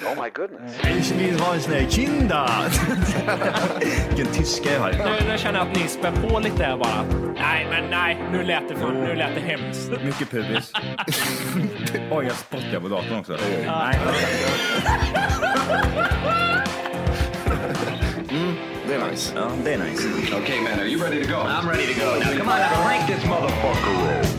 Ich vill ha en sån här kinda. Vilken tyska jag har. Nu, nu känner jag att ni spär på lite här bara. Nej, men nej, nu lät det, för, nu lät det hemskt. Mycket pubis. Oj, jag spottar på datorn också. Nej. Det är nice. Ja, det är nice. okay, man, are you ready to go? I'm ready to go. Now, come on, now, crank this motherfucker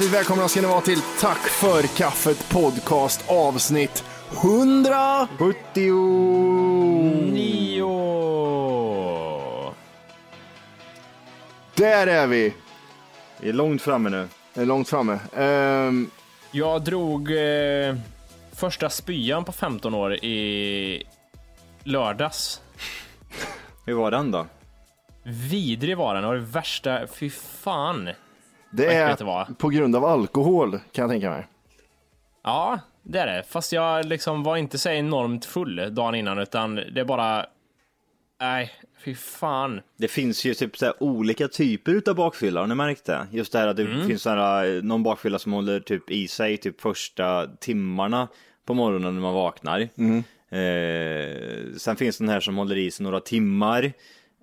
Hjärtligt välkomna ska ni vara till Tack för kaffet podcast avsnitt 100. 70. Nio. Där är vi. Vi är långt framme nu. Det är långt framme. Ehm, Jag drog eh, första spyan på 15 år i lördags. Hur var den då? Vidrig var den och det värsta, fy fan. Det är det på grund av alkohol kan jag tänka mig. Ja, det är det. Fast jag liksom var inte så enormt full dagen innan utan det är bara... Nej, fy fan. Det finns ju typ så här olika typer utav bakfylla, har ni märkt det? Just det här att det finns så här, eh, någon bakfylla som håller typ i sig typ första timmarna på morgonen när man vaknar. Eh, sen finns den här som håller i sig några timmar,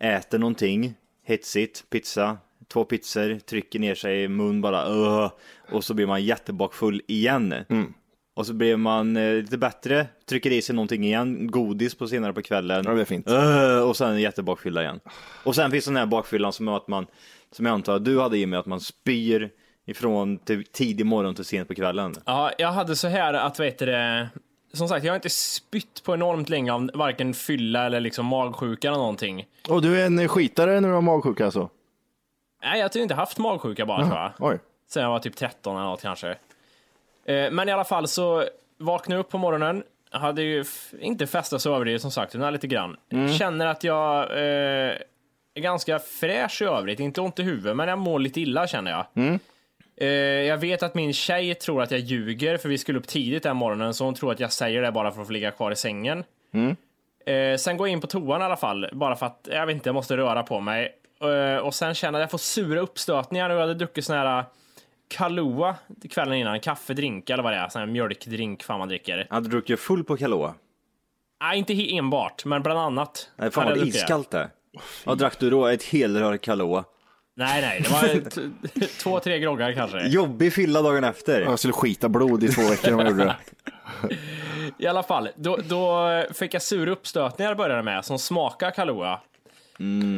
äter någonting, hetsigt, pizza, två pizzor, trycker ner sig i mun bara öh, och så blir man jättebakfull igen. Och så blir man eh, lite bättre, trycker i sig någonting igen, godis på senare på kvällen. Ja, det är fint. Öh, och sen jättebakfylla igen. Och sen finns den här bakfyllan som är att man, som jag antar att du hade i med att man spyr ifrån typ tidig morgon till sent på kvällen. Ja, jag hade så här att, vet du. Som sagt, jag har inte spytt på enormt länge av varken fylla eller liksom magsjuka eller någonting. Och du är en skitare när du har magsjuka alltså? Nej, jag har inte haft magsjuka bara tror jag. Oj. Sen jag var typ 13 eller något kanske. Eh, Men i alla fall så vaknade jag upp på morgonen. Hade ju inte festat så överdrivet som sagt, utan lite grann. Känner att jag eh, är ganska fräsch i övrigt. Inte ont i huvudet, men jag mår lite illa känner jag. Eh, jag vet att min tjej tror att jag ljuger, för vi skulle upp tidigt den morgonen, så hon tror att jag säger det bara för att få ligga kvar i sängen. Eh, sen går jag in på toan i alla fall, bara för att jag vet inte, jag måste röra på mig. Eh, och sen känner jag att jag får sura uppstötningar och jag hade druckit sån här Kahlua kvällen innan, kaffedrink eller vad det är, sån här mjölkdrink fan man dricker. Hade du druckit full på Kahlua? Nej, inte enbart, men bland annat. Nej, fan vad iskallt det. Vad drack du då? Ett helrör Kahlua? Nej, nej, det var två, tre groggar kanske. Jobbig fylla dagen efter. Jag skulle skita blod i två veckor om jag gjorde det. I alla fall, då, då fick jag sura uppstötningar började med, som smakar Kahlua.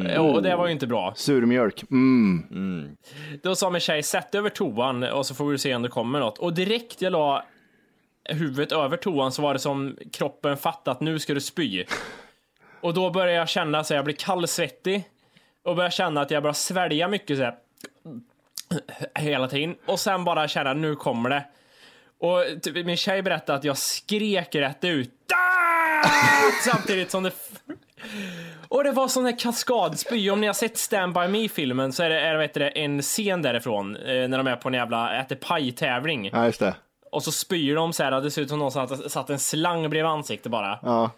Eh, Och det var ju inte bra. Surmjölk. Mm. Då sa min tjej, sätt över toan och så får vi se om det kommer något. Och direkt jag la huvudet över toan så var det som kroppen fattat att nu ska du spy. Och då började jag känna så jag blir kallsvettig och börjar känna att jag börjar svälja mycket så här, hela tiden. Och sen bara känna nu kommer det. Och typ, min tjej berättade att jag skrek rätt ut. Samtidigt som det... Och det var sån här kaskadspy. Om ni har sett Stand By Me-filmen så är det, är vet du, det, en scen därifrån eh, när de är på en jävla äter paj-tävling. Ja, just det. Och så spyr de så här, det ser ut som någon satt, satt en slang bredvid ansiktet bara. Ja.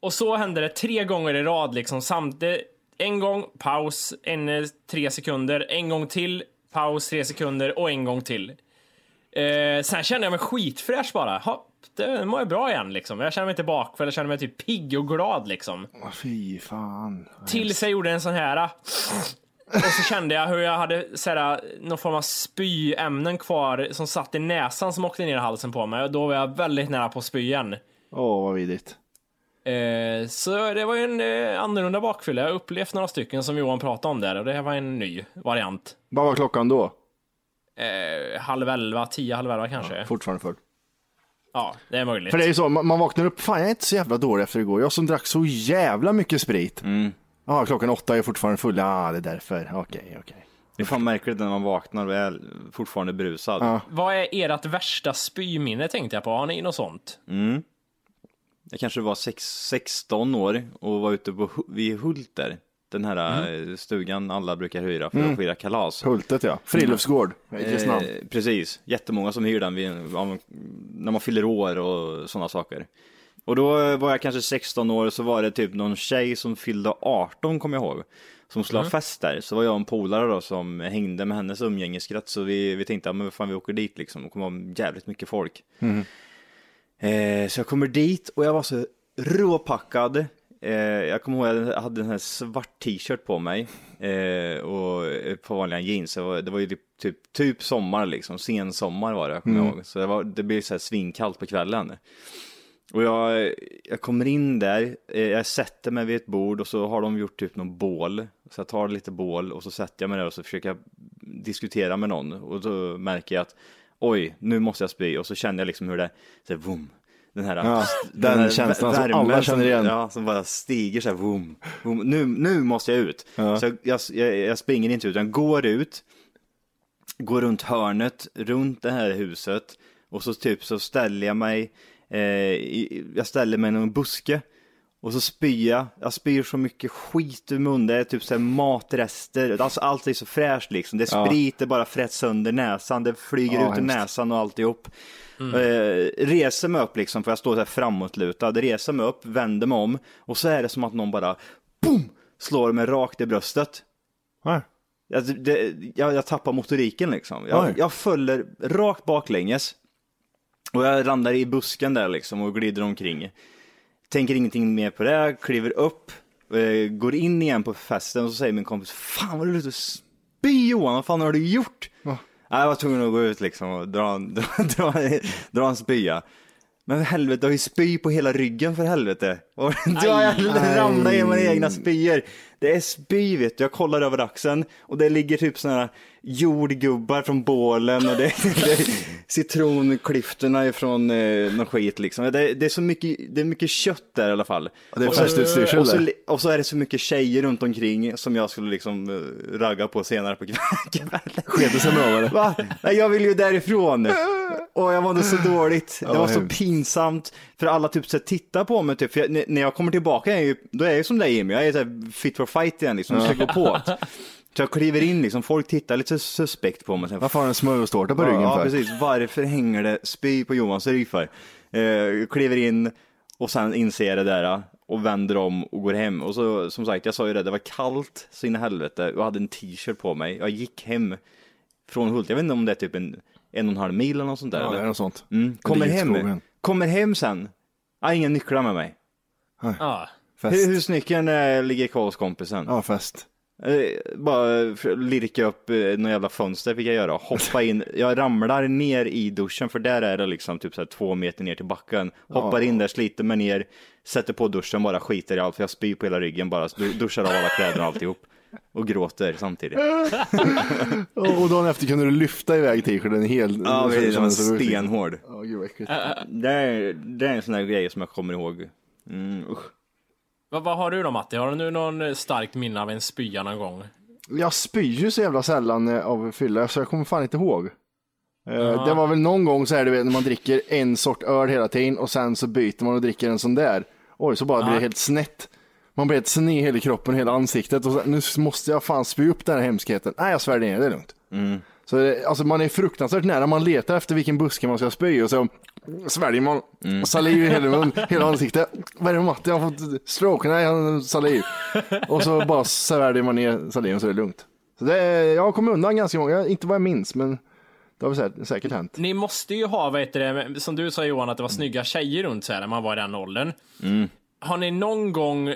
Och så hände det tre gånger i rad liksom samtidigt. En gång, paus, en, tre sekunder, en gång till, paus, tre sekunder och en gång till. Eh, sen kände jag mig skitfräsch bara. Ha, det mår jag bra igen liksom. Jag känner mig inte bakfull, jag känner mig typ pigg och glad liksom. Åh, Fy fan. Tills jag gjorde en sån här. Och så kände jag hur jag hade såhär, någon form av spyämnen kvar som satt i näsan som åkte ner i halsen på mig. Och då var jag väldigt nära på att spy igen. Åh, vad vidrigt. Eh, så det var ju en eh, annorlunda bakfylla. Jag har upplevt några stycken som Johan pratade om där och det här var en ny variant. Vad var klockan då? Eh, halv elva, tio, halv elva kanske. Ja, Fortfarande full. Det är möjligt. För det är ju så, man, man vaknar upp, fan jag är inte så jävla dålig efter igår. Jag som drack så jävla mycket sprit. Ja, klockan åtta är jag fortfarande full. Ja, det är därför. Okej, okej. Det är fan märkligt när man vaknar och är fortfarande berusad. Ja. Vad är ert värsta spyminne tänkte jag på? Har ni något sånt? Jag kanske var sex, 16 år och var ute på, vid Hult där. Den här eh, stugan alla brukar hyra för att fira kalas. Hultet ja. Friluftsgård. Mm. Kristinehamn. Eh, precis, jättemånga som hyr den vid, när man fyller år och sådana saker. Och då eh, var jag kanske 16 år så var det typ någon tjej som fyllde 18 kommer jag ihåg. Som skulle ha fest där. Så var jag en polare då som hängde med hennes umgängeskrets. Så vi, vi tänkte, ja men fan vi åker dit liksom. Det kommer vara jävligt mycket folk. Eh, så jag kommer dit och jag var så råpackad. Eh, jag kommer ihåg att jag hade en här svart t-shirt på mig eh, och ett par vanliga jeans. Det var, det var ju typ, typ, typ sommar liksom, sen sommar var det, jag kommer ihåg. Så det, var, det blev så här svinkallt på kvällen. Och jag, jag kommer in där, eh, jag sätter mig vid ett bord och så har de gjort typ någon bål. Så jag tar lite bål och så sätter jag mig där och så försöker jag diskutera med någon. Och då märker jag att oj, nu måste jag spy. Och så känner jag liksom hur det, så här, vroom, den här, Ja, den känslan som alla känner igen. Ja, som bara stiger så här, vroom, vroom. Nu, nu måste jag ut. Ja. Så jag, jag, jag, springer inte ut, utan går ut, går runt hörnet, runt det här huset och så typ så ställer jag mig, eh, jag ställer mig i någon buske och så spyr jag, jag spyr så mycket skit ur munnen, det är typ så matrester, alltså allt är så fräscht liksom, det Ja. sprit, det bara frätt sönder näsan, det flyger Ja, ut ur näsan och alltihop. Eh, reser mig upp liksom, för jag står så här framåtlutad, reser mig upp, vänder mig om och så är det som att någon bara, boom, slår mig rakt i bröstet. Ja. Jag, det, jag, jag tappar motoriken liksom. Jag, Oj. jag följer rakt baklänges. Och jag landar i busken där liksom och glider omkring. Tänker ingenting mer på det, kliver upp, eh, går in igen på festen och så säger min kompis Fan vad du och spy Johan, vad fan har du gjort? Va? Jag var tvungen att gå ut liksom och dra, en- dra, dra, dra en spya. Men för helvete, jag har ju spy på hela ryggen för helvete. Och då har jag ramlat i mina egna spyor. Det är spy vet du, jag kollar över axeln och det ligger typ här jordgubbar från bålen och det, det är citronklyftorna ifrån eh, någon skit liksom. Det, det är så mycket, det är mycket kött där i alla fall. Det är Och så- och så, och så är det så mycket tjejer runt omkring som jag skulle liksom eh, ragga på senare på kvällen. Sket det sig av eller? Va? Nej, jag vill ju därifrån. Och jag mådde så dåligt. Det var så pinsamt. För alla typ så tittar på mig typ. Jag, när- jag kommer tillbaka, är jag ju, då är jag ju som dig Jimmy. Jag är så här, fit for fight igen liksom. Jag ska gå på. Så jag kliver in liksom, folk tittar lite suspekt på mig. Så här, Varför har du en smörgåstårta på ryggen ja, för? precis. Varför hänger det spy på Johans rygg för? Eh, kliver in och sen inser jag det där och vänder om och går hem. Och så som sagt, jag sa ju det, det var kallt så in i helvete och jag hade en t-shirt på mig. Jag gick hem från Hult, jag vet inte om det är typ en en och en halv mil eller något sånt där. Ja, det eller? är något sånt. Mm. Kommer Det hem, kommer hem sen. Jag har inga nycklar med mig. Ja. Fest. Hus- Husnyckeln eh, ligger kvar hos kompisen. Ja, fest. Eh, bara lirka upp eh, någon jävla fönster fick jag göra. Hoppa in, jag ramlar ner i duschen för där är det liksom typ så här två meter ner till backen. Hoppar in där, sliter mig ner, sätter på duschen, bara skiter i allt för jag spyr på hela ryggen bara, du- duschar av alla kläder och alltihop. Och gråter samtidigt. Och och dagen efter kunde du lyfta iväg t-shirten hel. Ja, det var så- så- stenhård. Ja, gud vad äckligt. Det är, det är en sån här grej som jag kommer ihåg. Mm, usch. Vad, vad har du då Matti? Har du någon eh, starkt minne av en spya någon gång? Jag spyr ju så jävla sällan eh, av fylla så jag kommer fan inte ihåg. Eh, Ja. Det var väl någon gång så här du vet när man dricker en sort öl hela tiden och sen så byter man och dricker en sån där. Oj, så bara blir det helt snett. Man blir helt sned i hela kroppen, hela ansiktet och så, nu måste jag fan spy upp den här hemskheten. Nej, jag svär det är lugnt. Så det, alltså man är fruktansvärt nära, man letar efter vilken buske man ska spy och så sväljer man saliv i hela mun, hela ansiktet. Vad är det med Matti? Jag har fått stroke? Nej, han har saliv. Och så bara sväljer man ner saliven så är det lugnt. Så det, jag har kommit undan ganska många, inte vad jag minns, men det har säkert, säkert hänt. Ni måste ju ha, vad heter det, som du sa Johan, att det var snygga tjejer runt så här när man var i den åldern. Har ni någon gång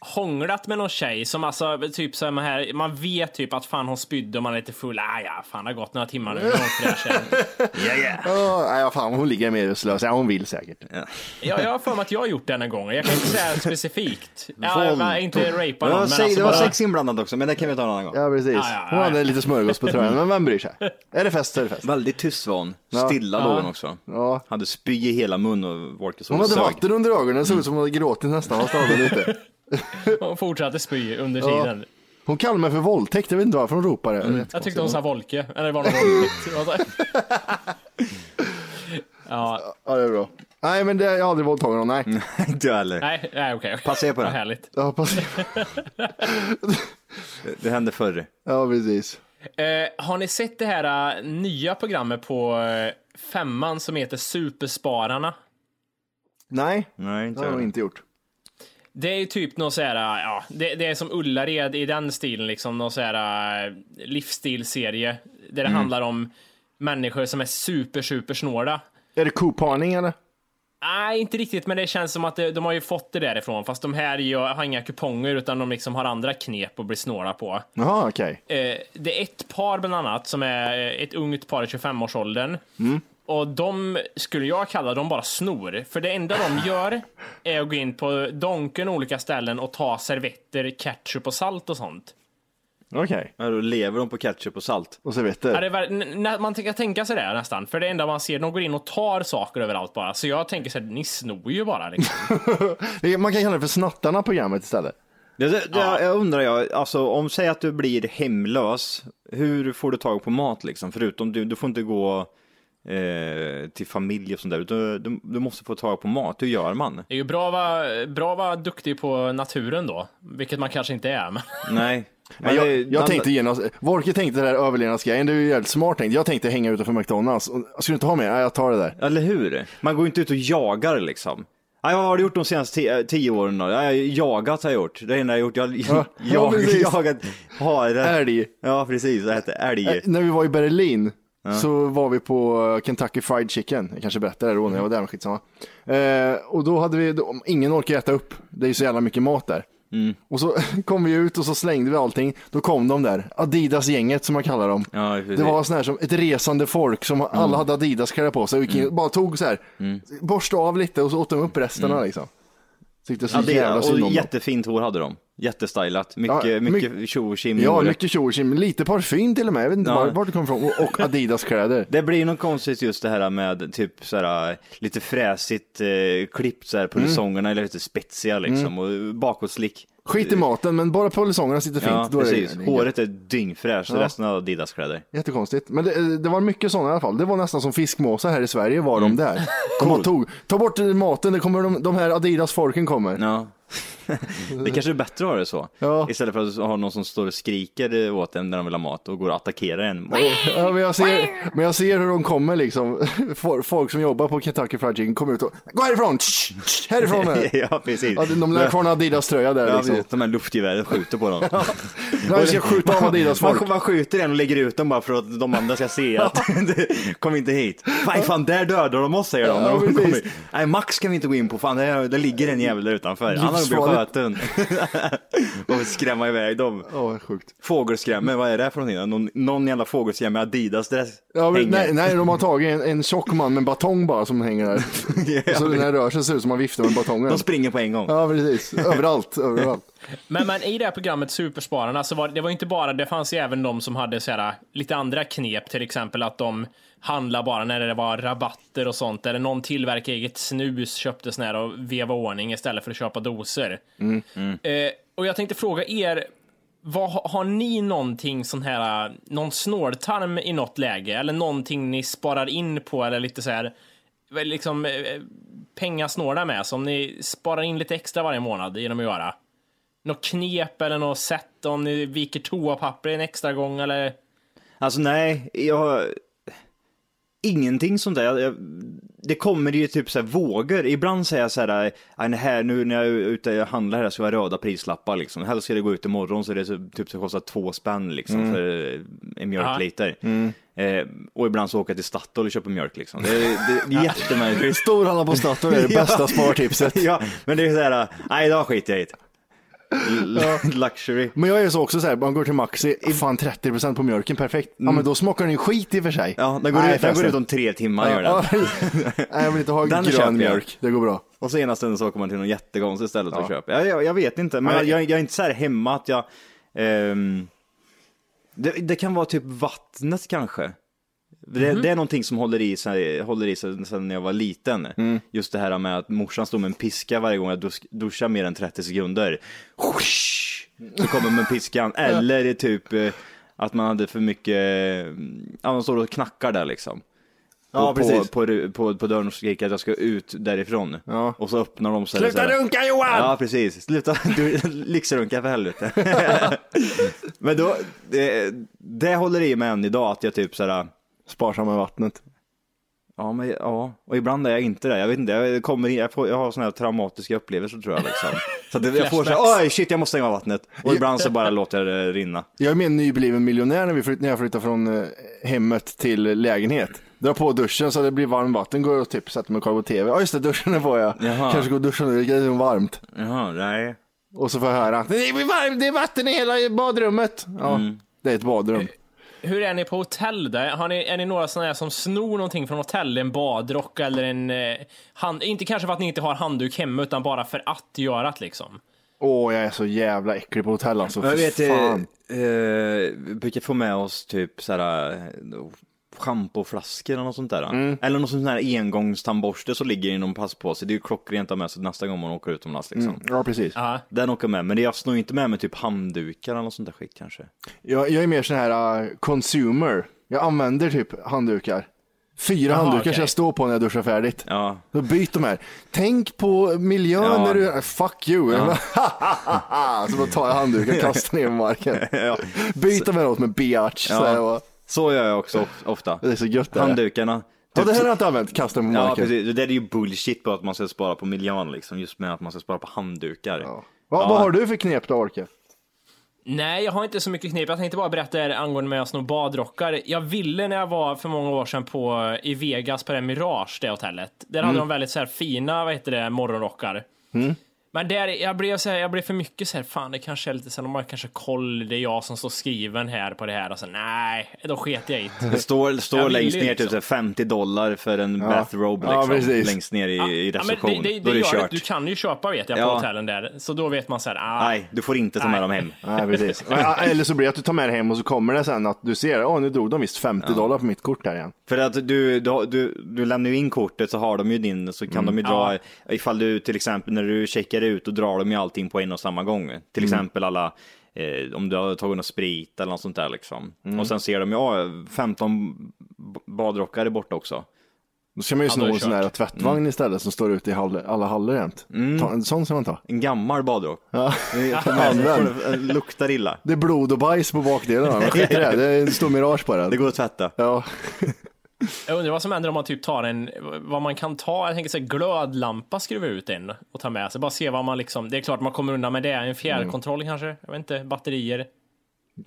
hånglat med någon tjej som alltså typ så här, man, här, man vet typ att fan hon spydde och man är lite full. Ah, ja, fan det har gått några timmar nu. Igen. Ja, nej, fan, hon ligger medvetslös. Ja, hon vill säkert. Ja, jag har för mig att jag har gjort det en gång. Jag kan inte säga specifikt. Ja, jag var inte rapa Det någon, var, men sex, alltså det var bara... sex inblandat också, men det kan vi ta en annan gång. Ja, precis. Ja, ja, Hon ja. hade lite smörgås på tröjan, men vem bryr sig? Är det fest så är det fest. Väldigt tyst var hon. Ja. Stilla låg hon också. Ja. Hade spy i hela mun och Wolke såg Hon hade sög. vatten under ögonen, det såg ut som hon hade gråtit nästan. Hon stannade lite. Hon fortsatte spy under Ja. tiden. Hon kallade mig för våldtäkt, jag vet inte varför hon ropade. Mm. Jag tyckte hon sa Volke, eller var det våldtäkt? Det Ja, Ja, det är bra. Nej, men det, jag har aldrig våldtagit någon, nej. Inte jag heller. nej, nej okej. Passera på Vad det. härligt. Ja, precis. Det hände förr. Ja, precis. Eh, har ni sett det här eh, nya programmet på eh, femman som heter Superspararna? Nej, Nej, det inte har jag nog jag. inte gjort. Det är ju typ något så här, ja, det, det är som Ullared i den stilen, liksom någon så här eh, livsstilserie där det handlar om människor som är super, super snåla. Är det koparning eller? Nej, inte riktigt, men det känns som att det, de har ju fått det därifrån, fast de här gör, har inga kuponger utan de liksom har andra knep att bli snåla på. Jaha, okej. Eh, det är ett par bland annat som är eh, ett ungt par i 25-årsåldern. Och de skulle jag kalla dem bara snor. För det enda de gör är att gå in på Donken olika ställen och ta servetter, ketchup och salt och sånt. Okej. Ja, då lever de på ketchup och salt. Och Ja, servetter. det är, väl- n- när man kan tänka sig det nästan, för det enda man ser, de går in och tar saker överallt bara. Så jag tänker så här, ni snor ju bara liksom. Man kan kalla det för snattarna programmet istället. Det, det, det, Jag undrar, jag, alltså om säg att du blir hemlös, hur får du tag på mat liksom? Förutom du, du får inte gå eh, till familj och sånt där, du, du, du måste få tag på mat. Hur gör man? Det är ju bra att vara, bra att vara duktig på naturen då, vilket man kanske inte är. Men... Nej. Men jag, jag tänkte genast, Wolke tänkte det där överlevnadsgrejen, det är ju jävligt smart tänkt. Jag tänkte hänga utanför McDonalds. Ska du inte ha mer? Nej, jag tar det där. Eller hur? Man går inte ut och jagar liksom. Nej, vad har du gjort de senaste tio, tio åren då? Jag har jagat har jag gjort. Det är det enda jag har gjort. Jag har Ja, ja, jag, precis. jagat hare. Älg. Ja, precis. Det hette älg. Eh, När vi var i Berlin så var vi på eh, Kentucky Fried Chicken. Jag kanske berättade det då när jag var där, men skitsamma. Eh, och då hade vi, då, ingen orkar äta upp. Det är ju så jävla mycket mat där. Och så kom vi ut och så slängde vi allting. Då kom de där, Adidas-gänget som man kallar dem. Ja. Det var sån här som ett resande folk som alla hade Adidas-kläder på sig och in, bara tog så här, borstade av lite och så åt de upp resterna liksom. Tyckte så det, jävla synd om och jättefint hår hade de. Jättestylat. Mycket, Ja, mycket tjo och tjim Ja, mycket tjo och tjim. lite parfym till och med. Jag vet inte Ja. var, vart det kom ifrån. Och, Adidas-kläder. Det blir något konstigt just det här med typ såhär lite fräsigt eh, klippt såhär på säsongerna eller lite spetsiga liksom och bakåtslick. Skit i maten, men bara polisongerna sitter fint. Ja, då är precis. det, Håret är dyngfräscht, Ja. resten av Adidas-kläder. Jättekonstigt. Men det, det var mycket sådana i alla fall. Det var nästan som fiskmåsar här i Sverige var de där. De bara tog, ta bort maten, det kommer de, de här Adidas-folken kommer. Ja. Det kanske är bättre att ha det så. Ja. Istället för att ha någon som står och skriker åt en när de vill ha mat och går och attackerar en. Ja, men, jag ser, men jag ser hur de kommer liksom. Fo- Folk som jobbar på Kentucky Fried Chicken kommer ut och gå härifrån! Tsch, tsch, härifrån! här." ja, precis. Ja, de lär kvar en Adidas-tröja där Ja, liksom. De här luftgevären skjuter på dem. Vi ska skjuta av Adidas-folk. Man, man skjuter en och lägger ut dem bara för att de andra ska se att kom inte hit. Fan, fan där dödar de oss säger de. Ja, de. Nej Max kan vi inte gå in på, fan det, det ligger en jävel där utanför. Har blivit Livsfarligt. skjuten. och skrämma iväg dem. Ja, sjukt. Fågelskrämmer, vad är det för någonting? Någon, någon jävla fågelskrämmer Adidas-dress Ja, men, nej, nej, de har tagit en, en tjock man med batong bara som hänger där. Ja, Så den här rör sig ser ut som man viftar med batongen. De springer på en gång. Ja, precis. Överallt, överallt. Men, men i det här programmet Superspararna så var det var inte bara, det fanns ju även de som hade så här, lite andra knep, till exempel att de handlar bara när det var rabatter och sånt, eller någon tillverkar eget snus, köpte sån här och veva ordning istället för att köpa doser. Eh, och jag tänkte fråga er, vad, har- ni någonting sån här, någon snåltarm i något läge, eller någonting ni sparar in på, eller lite så här liksom eh, pengasnåla med som ni sparar in lite extra varje månad genom att göra? Något knep eller något sätt om ni viker toapapper en extra gång eller? Alltså nej, jag... Ingenting sånt där. Det kommer ju typ så här vågor. Ibland säger jag så här, "Aj, nej, här nu när jag är ute och handlar här så har jag röda prislappar liksom. Helst ska det gå ut imorgon så det är så, typ så kostar två spänn liksom för eh, en mjölkliter. Eh, och ibland så åker jag till Statoil och köper mjölk liksom. Det, det, det är jättemärkligt. Storhandla på Statoil är det bästa spartipset. ja, men det är så här, nej idag skiter jag i det. Luxury. Men jag är så också så här, man går till Maxi, fan 30% på mjölken, perfekt. Ja men då smakar den ju skit i och för sig. Mm. Ja, den går, Nej, ut, den går ut om tre timmar gör den. Ja, Nej, jag vill inte ha Den köper jag. grön mjölk, det går bra. Och så ena stunden så åker man till någon jättekonstigt ställe och Ja. köper. Jag, jag, jag vet inte, men Nej. jag, jag är inte så här hemma att jag... ehm, det, det kan vara typ vattnet kanske. Det, Mhm. det är någonting som håller i sig, håller i sig sedan jag var liten. Mm. Just det här med att morsan stod med en piska varje gång jag dus, duschar mer än 30 sekunder. Så kommer med piskan. Eller det är typ eh, att man hade för mycket, eh, ja man står och knackar där liksom. Ja, på, precis. på, på, på, på dörren och skriker att jag ska ut därifrån. Ja. Och så öppnar de det Sluta runka Johan! Ja, precis. Sluta du, lyxrunka för helvete. Men då, det, det håller i mig än idag att jag typ såhär, Sparsam med vattnet. ja men ja, och ibland är jag inte det. Jag vet inte, jag, kommer, in- jag, får, jag har såna här traumatiska upplevelser tror jag liksom. Så att det, jag får såhär, oj shit jag måste stänga av vattnet. Och ibland så bara låter jag det rinna. Jag är med en nybliven miljonär när, vi flytt, när jag flyttade från eh, hemmet till lägenhet. Drar på duschen så det blir varmt vatten, går och typ sätter mig och kollar på tv. Ja just det, duschen är på jag. Jaha. Kanske går och duschar nu, det är varmt. Jaha, nej. Och så får jag höra att det är, varmt, det är vatten i hela badrummet. Ja, Mm. det är ett badrum. Hur är ni på hotell där? Har ni, är ni några sådana här som snor någonting från hotell? En badrock eller en eh, hand... Inte kanske för att ni inte har handduk hemma utan bara för att göra det liksom. Åh, jag är så jävla äcklig på hotell alltså. Jag vet, eh, fan. eh, vi brukar få med oss typ såhär eh, schampoflaskor eller något sånt där. Mm. Eller någon sån här engångstandborste som ligger i någon passpåse. Det är ju klockrent att ha med sig nästa gång man åker utomlands liksom. Ja, precis. Ja. Den åker med, men jag snor inte med mig typ handdukar eller något sånt där skit kanske. Jag, jag är mer sån här uh, consumer. Jag använder typ handdukar. Fyra handdukar okej. ska jag stå på när jag duschar färdigt. Ja, Så byt de här. Tänk på miljön Ja. när du... Fuck you! så då tar jag handduken och kastar ner på marken. ja. Byt de här åt med biatch. Ja. Så gör jag också of- ofta. det är så gött det här. Handdukarna. Ja, Typ det här har jag inte använt. Kasta dem på Ja, marken. precis. Det där är ju bullshit på att man ska spara på miljön liksom. Just med att man ska spara på handdukar. Ja. Vad, vad har du för knep då, Orke? Nej, jag har inte så mycket knep. Jag tänkte bara berätta er angående med att sno badrockar. Jag ville när jag var för många år sedan på, i Vegas på det Mirage, det hotellet. Där hade de väldigt så här fina, vad heter det, morgonrockar. Men där, jag blev, så här, jag blev för mycket så här, fan det kanske är lite så här, de har kanske koll, det är jag som står skriven här på det här. Och så, nej, då sket jag i det. Det står, står längst ner liksom. typ så här 50 dollar för en bathrobe Ja, liksom. precis. längst ner i, i Ja, men reception. det, det, Då är det kört. Du kan ju köpa vet jag på Ja. hotellen där, så då vet man så här, ah, Nej, du får inte ta med Nej. dem hem. Nej, precis. Ja, Eller så blir det att du tar med det hem och så kommer det sen att du ser, åh nu drog de visst 50 dollar på mitt kort här igen. För att du, du, du, du lämnar ju in kortet så har de ju din, så kan de ju dra, ifall du till exempel när du checkar ut, då drar de ju allting på en och samma gång. Till exempel alla, eh, om du har tagit någon sprit eller något sånt där liksom. Och sen ser de ja, 15 b- badrockar är borta också. Då ska man ju sno en sån där tvättvagn istället som står ute i hall, alla hallar jämt. Ta, en sån ska man ta. En gammal badrock. Ja. Det luktar illa. Det är blod och bajs på bakdelen. va? Skit i det, det är en stor mirage på den. Det går att tvätta. Ja. Jag undrar vad som händer om man typ tar en, vad man kan ta, jag tänker sig glödlampa skruva ut en och ta med sig, bara se vad man liksom, det är klart man kommer undan med det, en fjärrkontroll kanske, jag vet inte, batterier.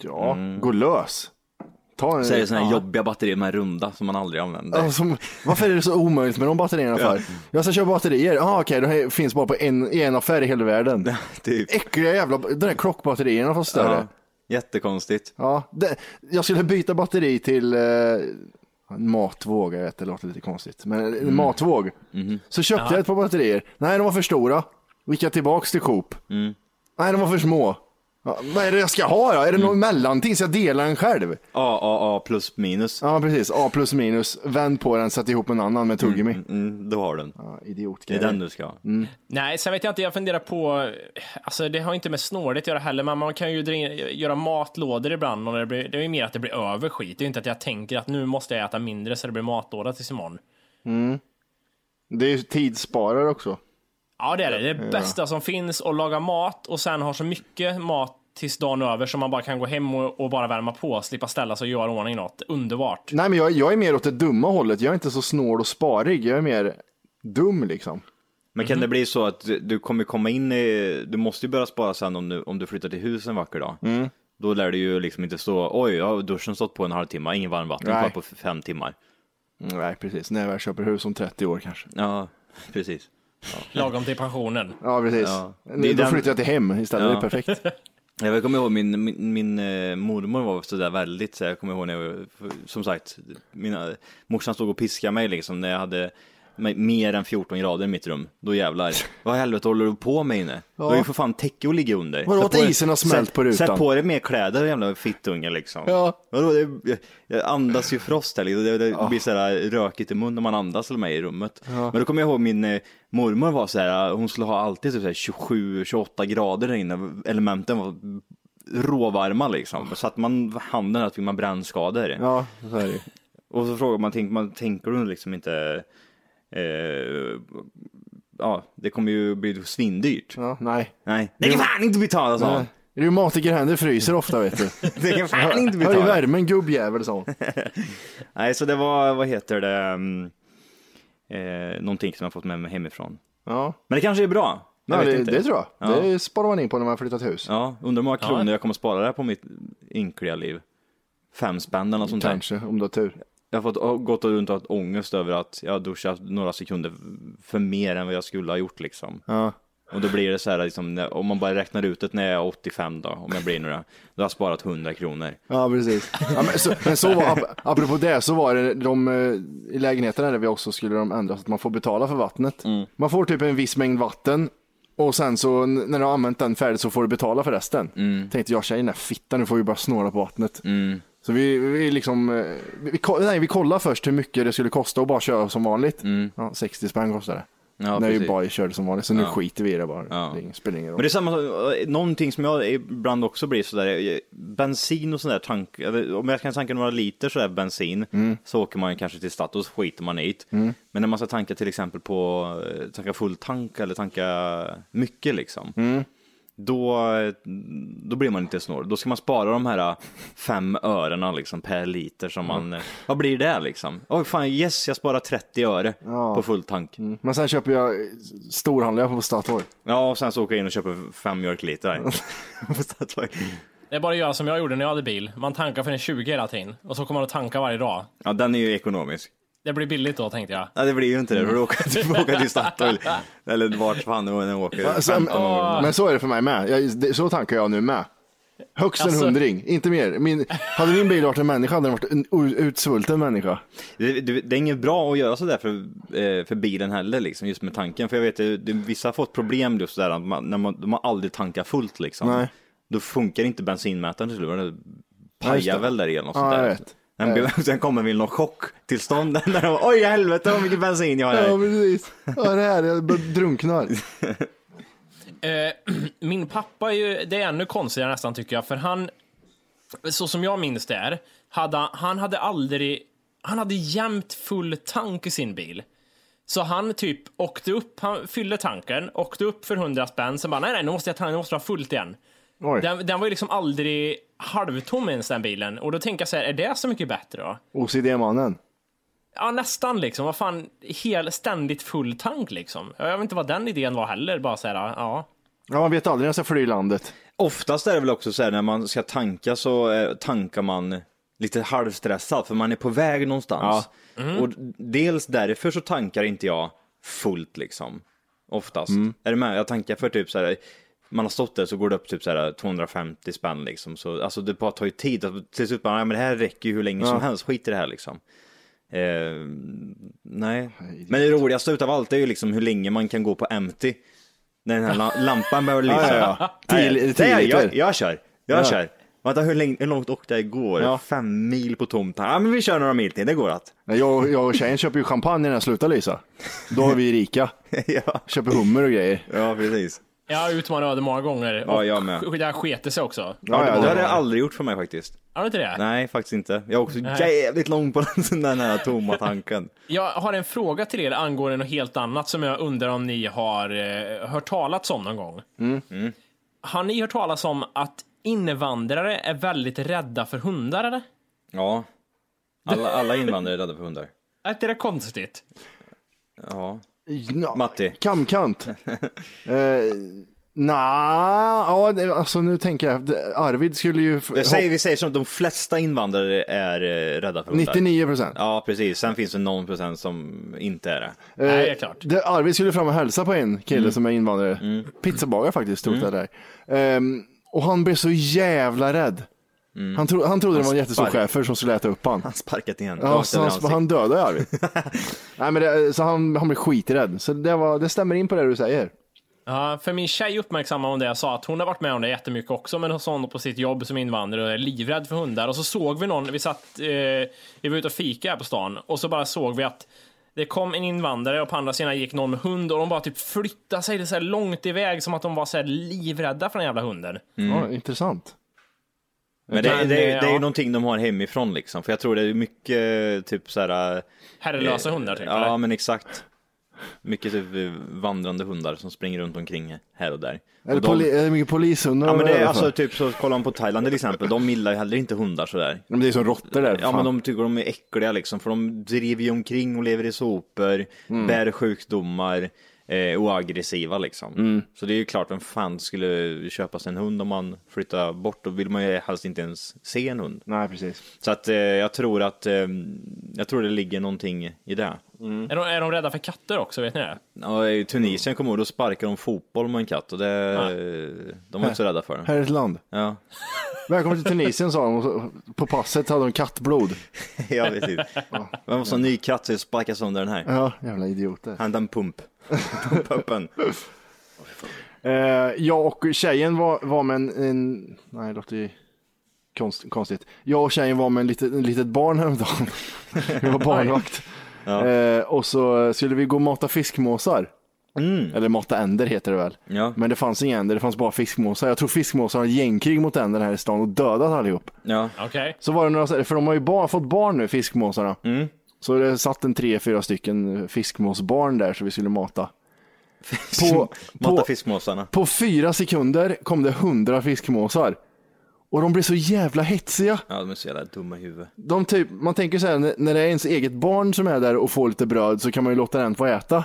ja, gå lös. Ta en, Så är det såna här ja. jobbiga batterier med runda som man aldrig använder. Ja, som, varför är det så omöjligt med de batterierna för? Jag ska köpa batterier, ah, okej, det finns bara på en, i en affär i hela världen. Typ. Äckliga jävla, de där klockbatterierna fast större. Ja. Jättekonstigt. Ja, det, jag skulle byta batteri till eh, en matvåg, jag vet det låter lite konstigt, men en Mm. matvåg. Mhm. Så köpte jag ett par batterier, nej de var för stora. Gick jag tillbaks till Coop. Mm. Nej de var för små. Ja, vad är det jag ska ha då? Är det Mm. något mellanting så jag delar den själv? A, A, A plus minus. Ja precis, A plus minus, vänd på den, sätt ihop med en annan med tuggummi. Mm, då har du den. Ja, Det är den du ska ha. Nej, sen vet jag inte, jag funderar på, alltså det har inte med snårigt att göra heller, men man kan ju dra in, göra matlådor ibland och det, blir, det är ju mer att det blir över skit. Det är ju inte att jag tänker att nu måste jag äta mindre så det blir matlåda tills imorgon. Det är ju tidssparare också. Ja, det är det. Det är det bästa som finns att laga mat och sen ha så mycket mat tills dagen är över så man bara kan gå hem och, och bara värma på, slippa ställa sig och göra ordning något. Underbart. Nej, men jag, jag är mer åt det dumma hållet. Jag är inte så snål och sparig. Jag är mer dum liksom. Men kan det bli så att du, du kommer komma in i, du måste ju börja spara sen om du, om du flyttar till hus en vacker dag. Då lär det ju liksom inte stå, oj, ja, duschen stått på en halvtimme, ingen varmvatten kvar på fem timmar. Nej, precis. När jag köper hus om 30 år kanske. Ja, precis. Lagom till pensionen. Ja, precis. Ja. Det är Då den- flyttar jag till hem istället. Ja. Det är perfekt. Jag kommer ihåg min, min, min eh, mormor var sådär väldigt, så jag kommer ihåg när jag, var- som sagt, mina, morsan stod och piskade mig liksom när jag hade mer än 14 grader i mitt rum. Då jävlar. Vad i helvete håller du på med inne? Du har ju för fan täcke att ligga under. Vadå, att isen har smält på rutan? Sätt på dig mer kläder jävla fittunge liksom. Ja. Vadå, det, jag, jag andas ju frost här liksom. Det, det blir sådär rökigt i munnen när man andas till mig i rummet. Men då kommer jag ihåg min eh, mormor var såhär, hon skulle ha alltid typ 27-28 grader där inne. Elementen var råvarma liksom. Så att man handen att fick man brännskador. Ja, så är det. Och så frågar man, tänker, man, tänker du liksom inte, ja, det kommer ju bli svindyrt. Ja, nej. Nej, det kan fan inte betala så. nej. Reumatikerhänder fryser ofta vet du. Det kan fan inte Hör i betala. värmen gubbjävel sa hon. Nej, så det var, vad heter det, mm, eh, någonting som jag fått med mig hemifrån. Ja, Men det kanske är bra. Jag ja vet det, det tror jag. Ja. Det sparar man in på när man har flyttat hus. Ja, undrar hur många kronor jag kommer spara där på mitt ynkliga liv. Fem spänn eller något sånt där. Kanske, om du har tur. Jag har fått gått runt och haft ångest över att jag har duschat några sekunder för mer än vad jag skulle ha gjort liksom. Ja. Och då blir det så här, liksom, om man bara räknar ut det när jag är 85 då, om jag blir nu då, har jag sparat 100 kronor. Ja, precis. Ja, men, så, men så var, ap- apropå det, så var det de, eh, i lägenheterna där vi också skulle de ändra så att man får betala för vattnet. Man får typ en viss mängd vatten och sen så när du har använt den färdigt så får du betala för resten. Tänkte jag, tjejen är fitta, nu får vi bara snåla på vattnet. Så vi, vi liksom, eh, vi, vi, nej, vi kollade först hur mycket det skulle kosta att bara köra som vanligt. Ja, 60 spänn kostar det. Ja, när vi precis. bara körde som vanligt, så nu skiter vi i det bara. Ja. Det spelar ingen roll. Men det är samma, någonting som jag ibland också blir sådär, eh, bensin och sådär tank, om jag kan tanka några liter sådär bensin, så åker man kanske till Statoil så skiter man i det. Men när man ska tanka till exempel på, eh, tanka full tank eller tanka mycket liksom, då, då blir man inte snål. Då ska man spara de här fem örena liksom per liter som man, eh, vad blir det liksom? Oj fan yes, jag sparar 30 öre på full tank. Men sen köper jag storhandlar jag på Statoil. Ja, och sen så åker jag in och köper fem mjölkliter. på Statoil. Det är bara att göra som jag gjorde när jag hade bil. Man tankar för en 20 hela tiden och så kommer man att tanka varje dag. Ja, den är ju ekonomisk. Det blir billigt då tänkte jag. Ja, det blir ju inte det. Du får åka, du får åka till Statoil. Eller vart fan du än åker. Alltså, 15 år. men så är det för mig med. Jag, det, så tankar jag nu med. Högst en Alltså- hundring, inte mer. Min, hade min bil varit en människa hade den varit en utsvulten människa. Det, det, det är inget bra att göra sådär för, eh, för bilen heller, liksom, just med tanken. För jag vet, det, det, vissa har fått problem just där, att man, när man, de har aldrig tankat fullt liksom. Nej. Då funkar inte bensinmätaren till slut. Just pajar väl där igen och Ja, sånt vet. Sen, kommer vi någon chocktillstånd där de, oj helvete vad mycket bensin jag har här. Ja, precis. Ja, det här, jag drunknar. Eh, min pappa är ju, det är ännu konstigare nästan tycker jag, för han, så som jag minns det är, hade, han hade aldrig, han hade jämt full tank i sin bil. Så han typ åkte upp, han fyllde tanken, åkte upp för 100 spänn, sen bara nej nej nu måste jag nu måste jag ha fullt igen. Den, den var ju liksom aldrig halvtom ens den bilen, och då tänker jag så här, är det så mycket bättre då? OCD-mannen. Ja, nästan liksom. Vad fan, hel, ständigt full tank liksom. Jag vet inte vad den idén var heller, bara så här, ja. Ja, man vet aldrig när jag ska fly landet. Oftast är det väl också så här när man ska tanka så eh, tankar man lite halvstressat för man är på väg någonstans. Och dels därför så tankar inte jag fullt liksom. Oftast. Är du med? Jag tankar för typ så här. Man har stått där så går det upp typ så här 250 spänn liksom. Så, alltså det bara tar ju tid. Att Till slut bara, nej men det här räcker ju hur länge som helst. Skit i det här liksom. Eh, nej. Men det roligaste utav allt är ju liksom hur länge man kan gå på empty. När den här la- lampan börjar lysa. Ja, ja, ja. Nej, tio nej, jag, jag kör. Jag Ja. kör. Vänta, hur, länge, hur långt åkte jag igår? Ja. Fem mil på tom tank. Ja, men vi kör några mil till, det går att. Jag, jag och tjejen köper ju champagne när den slutar lysa. Då är vi rika. ja. Köper hummer och grejer. ja, precis. Jag har utmanat öde många gånger. Ja, och jag med. Det här sket sig också. Ja, ja, det det har det aldrig gjort för mig faktiskt. Har du inte det? Nej, faktiskt inte. Jag är också Nej. jävligt lång på den, här tomma tanken. Jag har en fråga till er angående något helt annat som jag undrar om ni har eh, hört talas om någon gång. Mm. Har ni hört talas om att invandrare är väldigt rädda för hundar eller? Ja. Alla, alla invandrare är rädda för hundar. Är inte det konstigt? Ja. Ja, Matti. Kamkant. eh, Nej, ja, det- alltså nu tänker jag. det- Arvid skulle ju... Jag säger, vi säger som att de flesta invandrare är eh, rädda för hundar. 99 procent. Ja, precis. Sen finns det någon procent som inte är det. Nej, det är klart. Det, Arvid skulle fram och hälsa på en kille Mm. som är invandrare. Pizzabagare faktiskt, stod det där. Ehm, och han blev så jävla rädd. Han, tro, han trodde det var en jättestor Mm. schäfer som skulle äta upp han. Han sparkat igen. Ja, så han, han dödade Arvid. Nej, men det, så han, han blev skiträdd. Så det, var, det stämmer in på det du säger. Ja, för min tjej uppmärksammade om det jag sa att hon har varit med om det jättemycket också, men hon sa hon på sitt jobb som invandrare och är livrädd för hundar. Och så såg vi någon, vi satt, eh, vi var ute och fika här på stan och så bara såg vi att det kom en invandrare och på andra sidan gick någon med hund och de bara typ flyttade sig så här långt iväg som att de var så här livrädda för den jävla hunden. Ja, intressant. Men det, det, det, är ju ja. någonting de har hemifrån liksom. För jag tror det är mycket typ så här. Herrelösa hundar typ, Ja, eller? men exakt. Mycket typ eh, vandrande hundar som springer runt omkring här och där. Är det, Och de- poli, är det mycket polishundar? Ja men det är alltså typ så kollar man på Thailand till exempel, de gillar ju heller inte hundar sådär. Men det är som råttor där. Ja fan. men de tycker de är äckliga liksom, för de driver ju omkring och lever i sopor, Mm. bär sjukdomar eh, och är aggressiva liksom. Mm. Så det är ju klart, vem fan skulle köpa sig en hund om man flyttar bort? Då vill man ju helst inte ens se en hund. Nej, precis. Så att eh, jag tror att, eh, jag tror det ligger någonting i det. Är, de, är de rädda för katter också, vet ni det? Ja, I Tunisien kommer jag ihåg, då sparkar de fotboll med en katt och det, de var inte så rädda för den. Här är ett land. Ja, Välkommen till Tunisien sa de. och så- På passet hade de kattblod. ja precis. Man måste ha en ny katt så jag sparkar sönder den här. Ja, jävla idioter. Hämta en pump. Pumpa upp en. Eh, jag och tjejen var, var med en, en... Nej, det låter ju konst, konstigt. Jag och tjejen var med en litet, en litet barn häromdagen. Vi var barnvakt. Eh, och så skulle vi gå och mata fiskmåsar. Eller mata änder heter det väl. Ja. Men det fanns inga änder, det fanns bara fiskmåsar. Jag tror fiskmåsar har gängkrig mot änder här i stan och dödat allihop. Ja. Okej. Så var det några, för de har ju barn, fått barn nu, fiskmåsarna. Så det satt en tre, fyra stycken fiskmåsbarn där så vi skulle mata. På, Mata på, fiskmåsarna. på fyra sekunder kom det hundra fiskmåsar. Och de blev så jävla hetsiga. Ja, de är så jävla dumma i huvudet. De typ, man tänker så här, när- det är ens eget barn som är där och får lite bröd så kan man ju låta den få äta.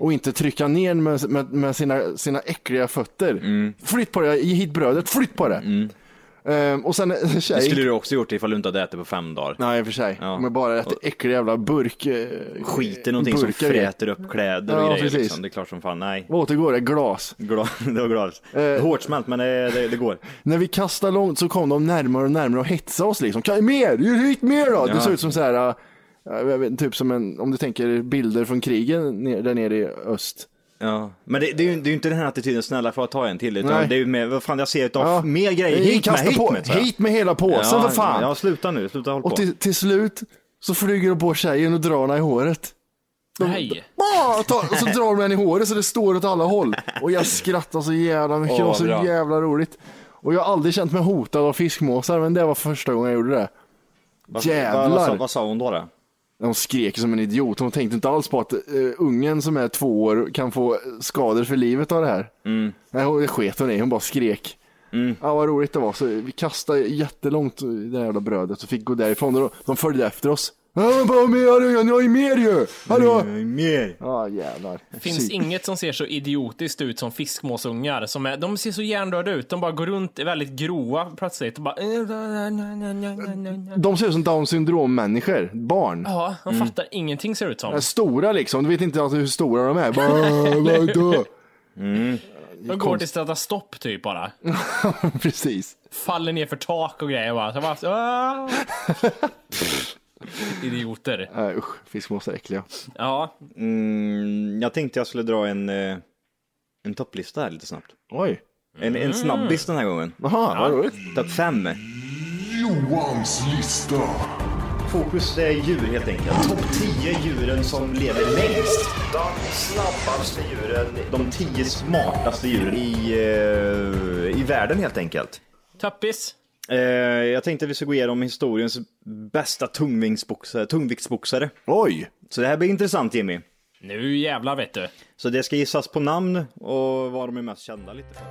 Och inte trycka ner med, med, med sina, sina äckliga fötter. Flytt på det, ge hit brödet, flytt på det. Ehm, och sen en tjej. Det skulle du också gjort ifall du inte hade ätit på fem dagar. Nej, i och för sig. Ja. Men bara äter äckliga jävla burk. eh, Skiter någonting som burkar i. fräter upp kläder och Ja, grejer liksom. Det är klart som fan, nej. Vad återgår det? Glas. Det var glas. Eh. Hårt smält men det, det, det går. När vi kastade långt så kom de närmare och närmare och hetsade oss liksom. Kan mer? Hit mer då! Det Ja. såg ut som så här, vet, typ som en, om du tänker bilder från krigen där nere i öst. Ja. Men det, det är ju det är ju inte den här attityden, snälla får jag ta en till. Utan Nej. det är ju mer, vad fan jag ser utav Ja. mer grejer. Hit, Hit med, hit på, med. hit med hela påsen ja, för fan! Ja, sluta nu, sluta hålla på. och till, till slut så flyger de på tjejen och drar henne i håret. Nej. Ah, ta, och så drar de henne i håret så det står åt alla håll. Och jag skrattar så jävla mycket, det var så bra. jävla roligt. Och jag har aldrig känt mig hotad av fiskmåsar, men det var första gången jag gjorde det. Vad- jävlar. Vad, vad, sa, vad sa hon då? då? Hon skrek som en idiot. Hon tänkte inte alls på att uh, ungen som är två år kan få skador för livet av det här. Mm. Nej, hon, det sket hon i. Hon bara skrek. Ja, vad roligt det var. Så vi kastade jättelångt det där jävla brödet och fick gå därifrån. Och de följde efter oss. Men bara mer, har ju mer ju! Hallå! Mm, Mer. Ja, jävlar. finns inget som ser så idiotiskt ut som fiskmåsungar. Som är, de ser så hjärndöda ut. De bara går runt, är väldigt grova plötsligt. Och bara... De ser ut som down syndrom-människor. Barn. Ja, de fattar ingenting ser det ut som. Är Stora liksom. Du vet inte alltså hur stora de är. Bara, vadå? De går till sätta stopp typ bara. Precis. Faller ner för tak och grejer bara. Så bara. Idioter. Äh, usch, fiskmåsar är äckliga. Ja, Mm, jag tänkte jag skulle dra en, eh, en topplista här lite snabbt. Oj. En, en snabbis den här gången. Jaha, vad roligt. Topp fem. Johans lista. fokus är djur helt enkelt. Topp 10 djuren som lever längst. De snabbaste djuren, de 10 smartaste djuren i, eh, i världen helt enkelt. Tappis. Eh, jag tänkte vi ska gå igenom historiens bästa tungviktsboxare. tungviktsboxare. Oj! Så det här blir intressant Jimmy. Nu jävlar vet du. Så det ska gissas på namn och vad de är mest kända lite för.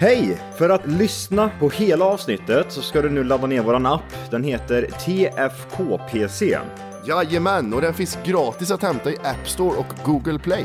Hej! För att lyssna på hela avsnittet så ska du nu ladda ner våran app. Den heter TFKPC. Jajamän, och den finns gratis att hämta i App Store och Google Play.